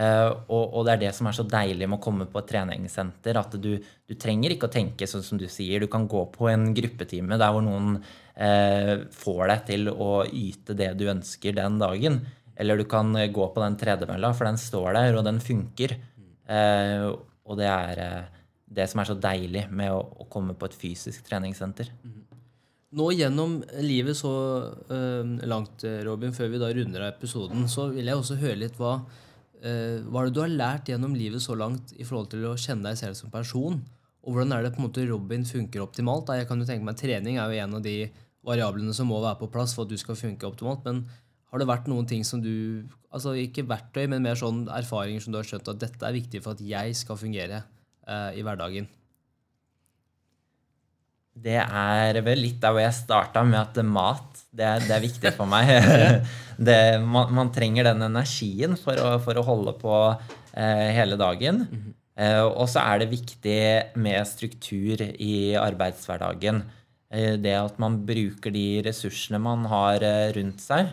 Uh, og, og, det er det som er så deilig med å komme på et treningssenter. At du, du, trenger ikke å tenke sånn som du sier. Du kan gå på en gruppetime der hvor noen uh, får deg til å yte det du ønsker den dagen. Eller du kan gå på den tredemølla, for den står der, og den funker. Uh, og det er det som er så deilig med å, å komme på et fysisk treningssenter. Nå gjennom livet så langt, Robin, før vi da runder av episoden, så vil jeg også høre litt hva Eh, hva er det du har lært gjennom livet så langt i forhold til å kjenne deg selv som person? Og hvordan er det på en måte Robin funker optimalt? Jeg kan jo tenke meg Trening er jo en av de variablene som må være på plass for at du skal funke optimalt. Men har det vært noen ting som du altså Ikke verktøy, men mer sånn erfaringer som du har skjønt at dette er viktig for at jeg skal fungere eh, i hverdagen? Det er vel litt der hvor jeg starta med at mat det er, det er viktig for meg. Det, man, man, trenger den energien for å, for å holde på eh, hele dagen. Mm -hmm. eh, og så er det viktig med struktur i arbeidshverdagen. Eh, det at man bruker de ressursene man har eh, rundt seg.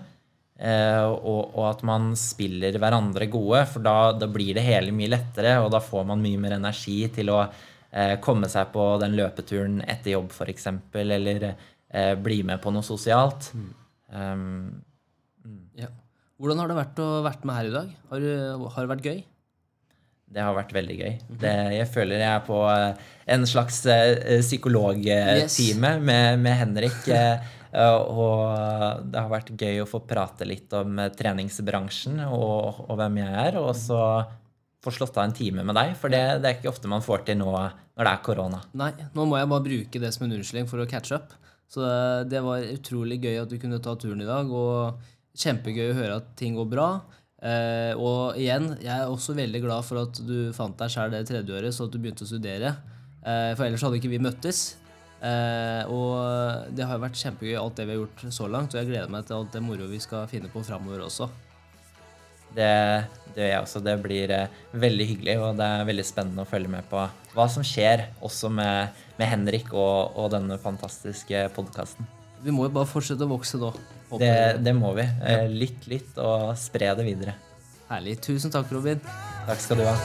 Eh, og, og, at man spiller hverandre gode, for da, da blir det hele mye lettere, og da får man mye mer energi til å Eh, komme seg på den løpeturen etter jobb, f.eks., eller eh, bli med på noe sosialt. Mm. Um, ja. Hvordan har det vært å vært med her i dag? Har, har det vært gøy? Det har vært veldig gøy. Mhm. Det, jeg føler jeg er på en slags psykologtime yes. med, med, Henrik. og det har vært gøy å få prate litt om treningsbransjen og, og hvem jeg er. Og så få slått av en time med deg. For det, det, er ikke ofte man får til nå når det er korona. Nei, nå må jeg bare bruke det som en unnskyldning for å catche up. Så det, det, var utrolig gøy at du kunne ta turen i dag, og kjempegøy å høre at ting går bra. Eh, og igjen, jeg er også veldig glad for at du fant deg sjæl det tredje året, så at du begynte å studere. Eh, for ellers hadde ikke vi møttes. Eh, og det har vært kjempegøy alt det vi har gjort så langt, og jeg gleder meg til alt det moro vi skal finne på framover også. Det, det gjør jeg også. Det blir eh, veldig hyggelig, og det er veldig spennende å følge med på hva som skjer også med, med Henrik og, og, denne fantastiske podkasten. Vi må jo bare fortsette å vokse da. Det, det, må vi. Eh, litt, litt, og spre det videre. Herlig. Tusen takk, Robin. Takk skal du ha.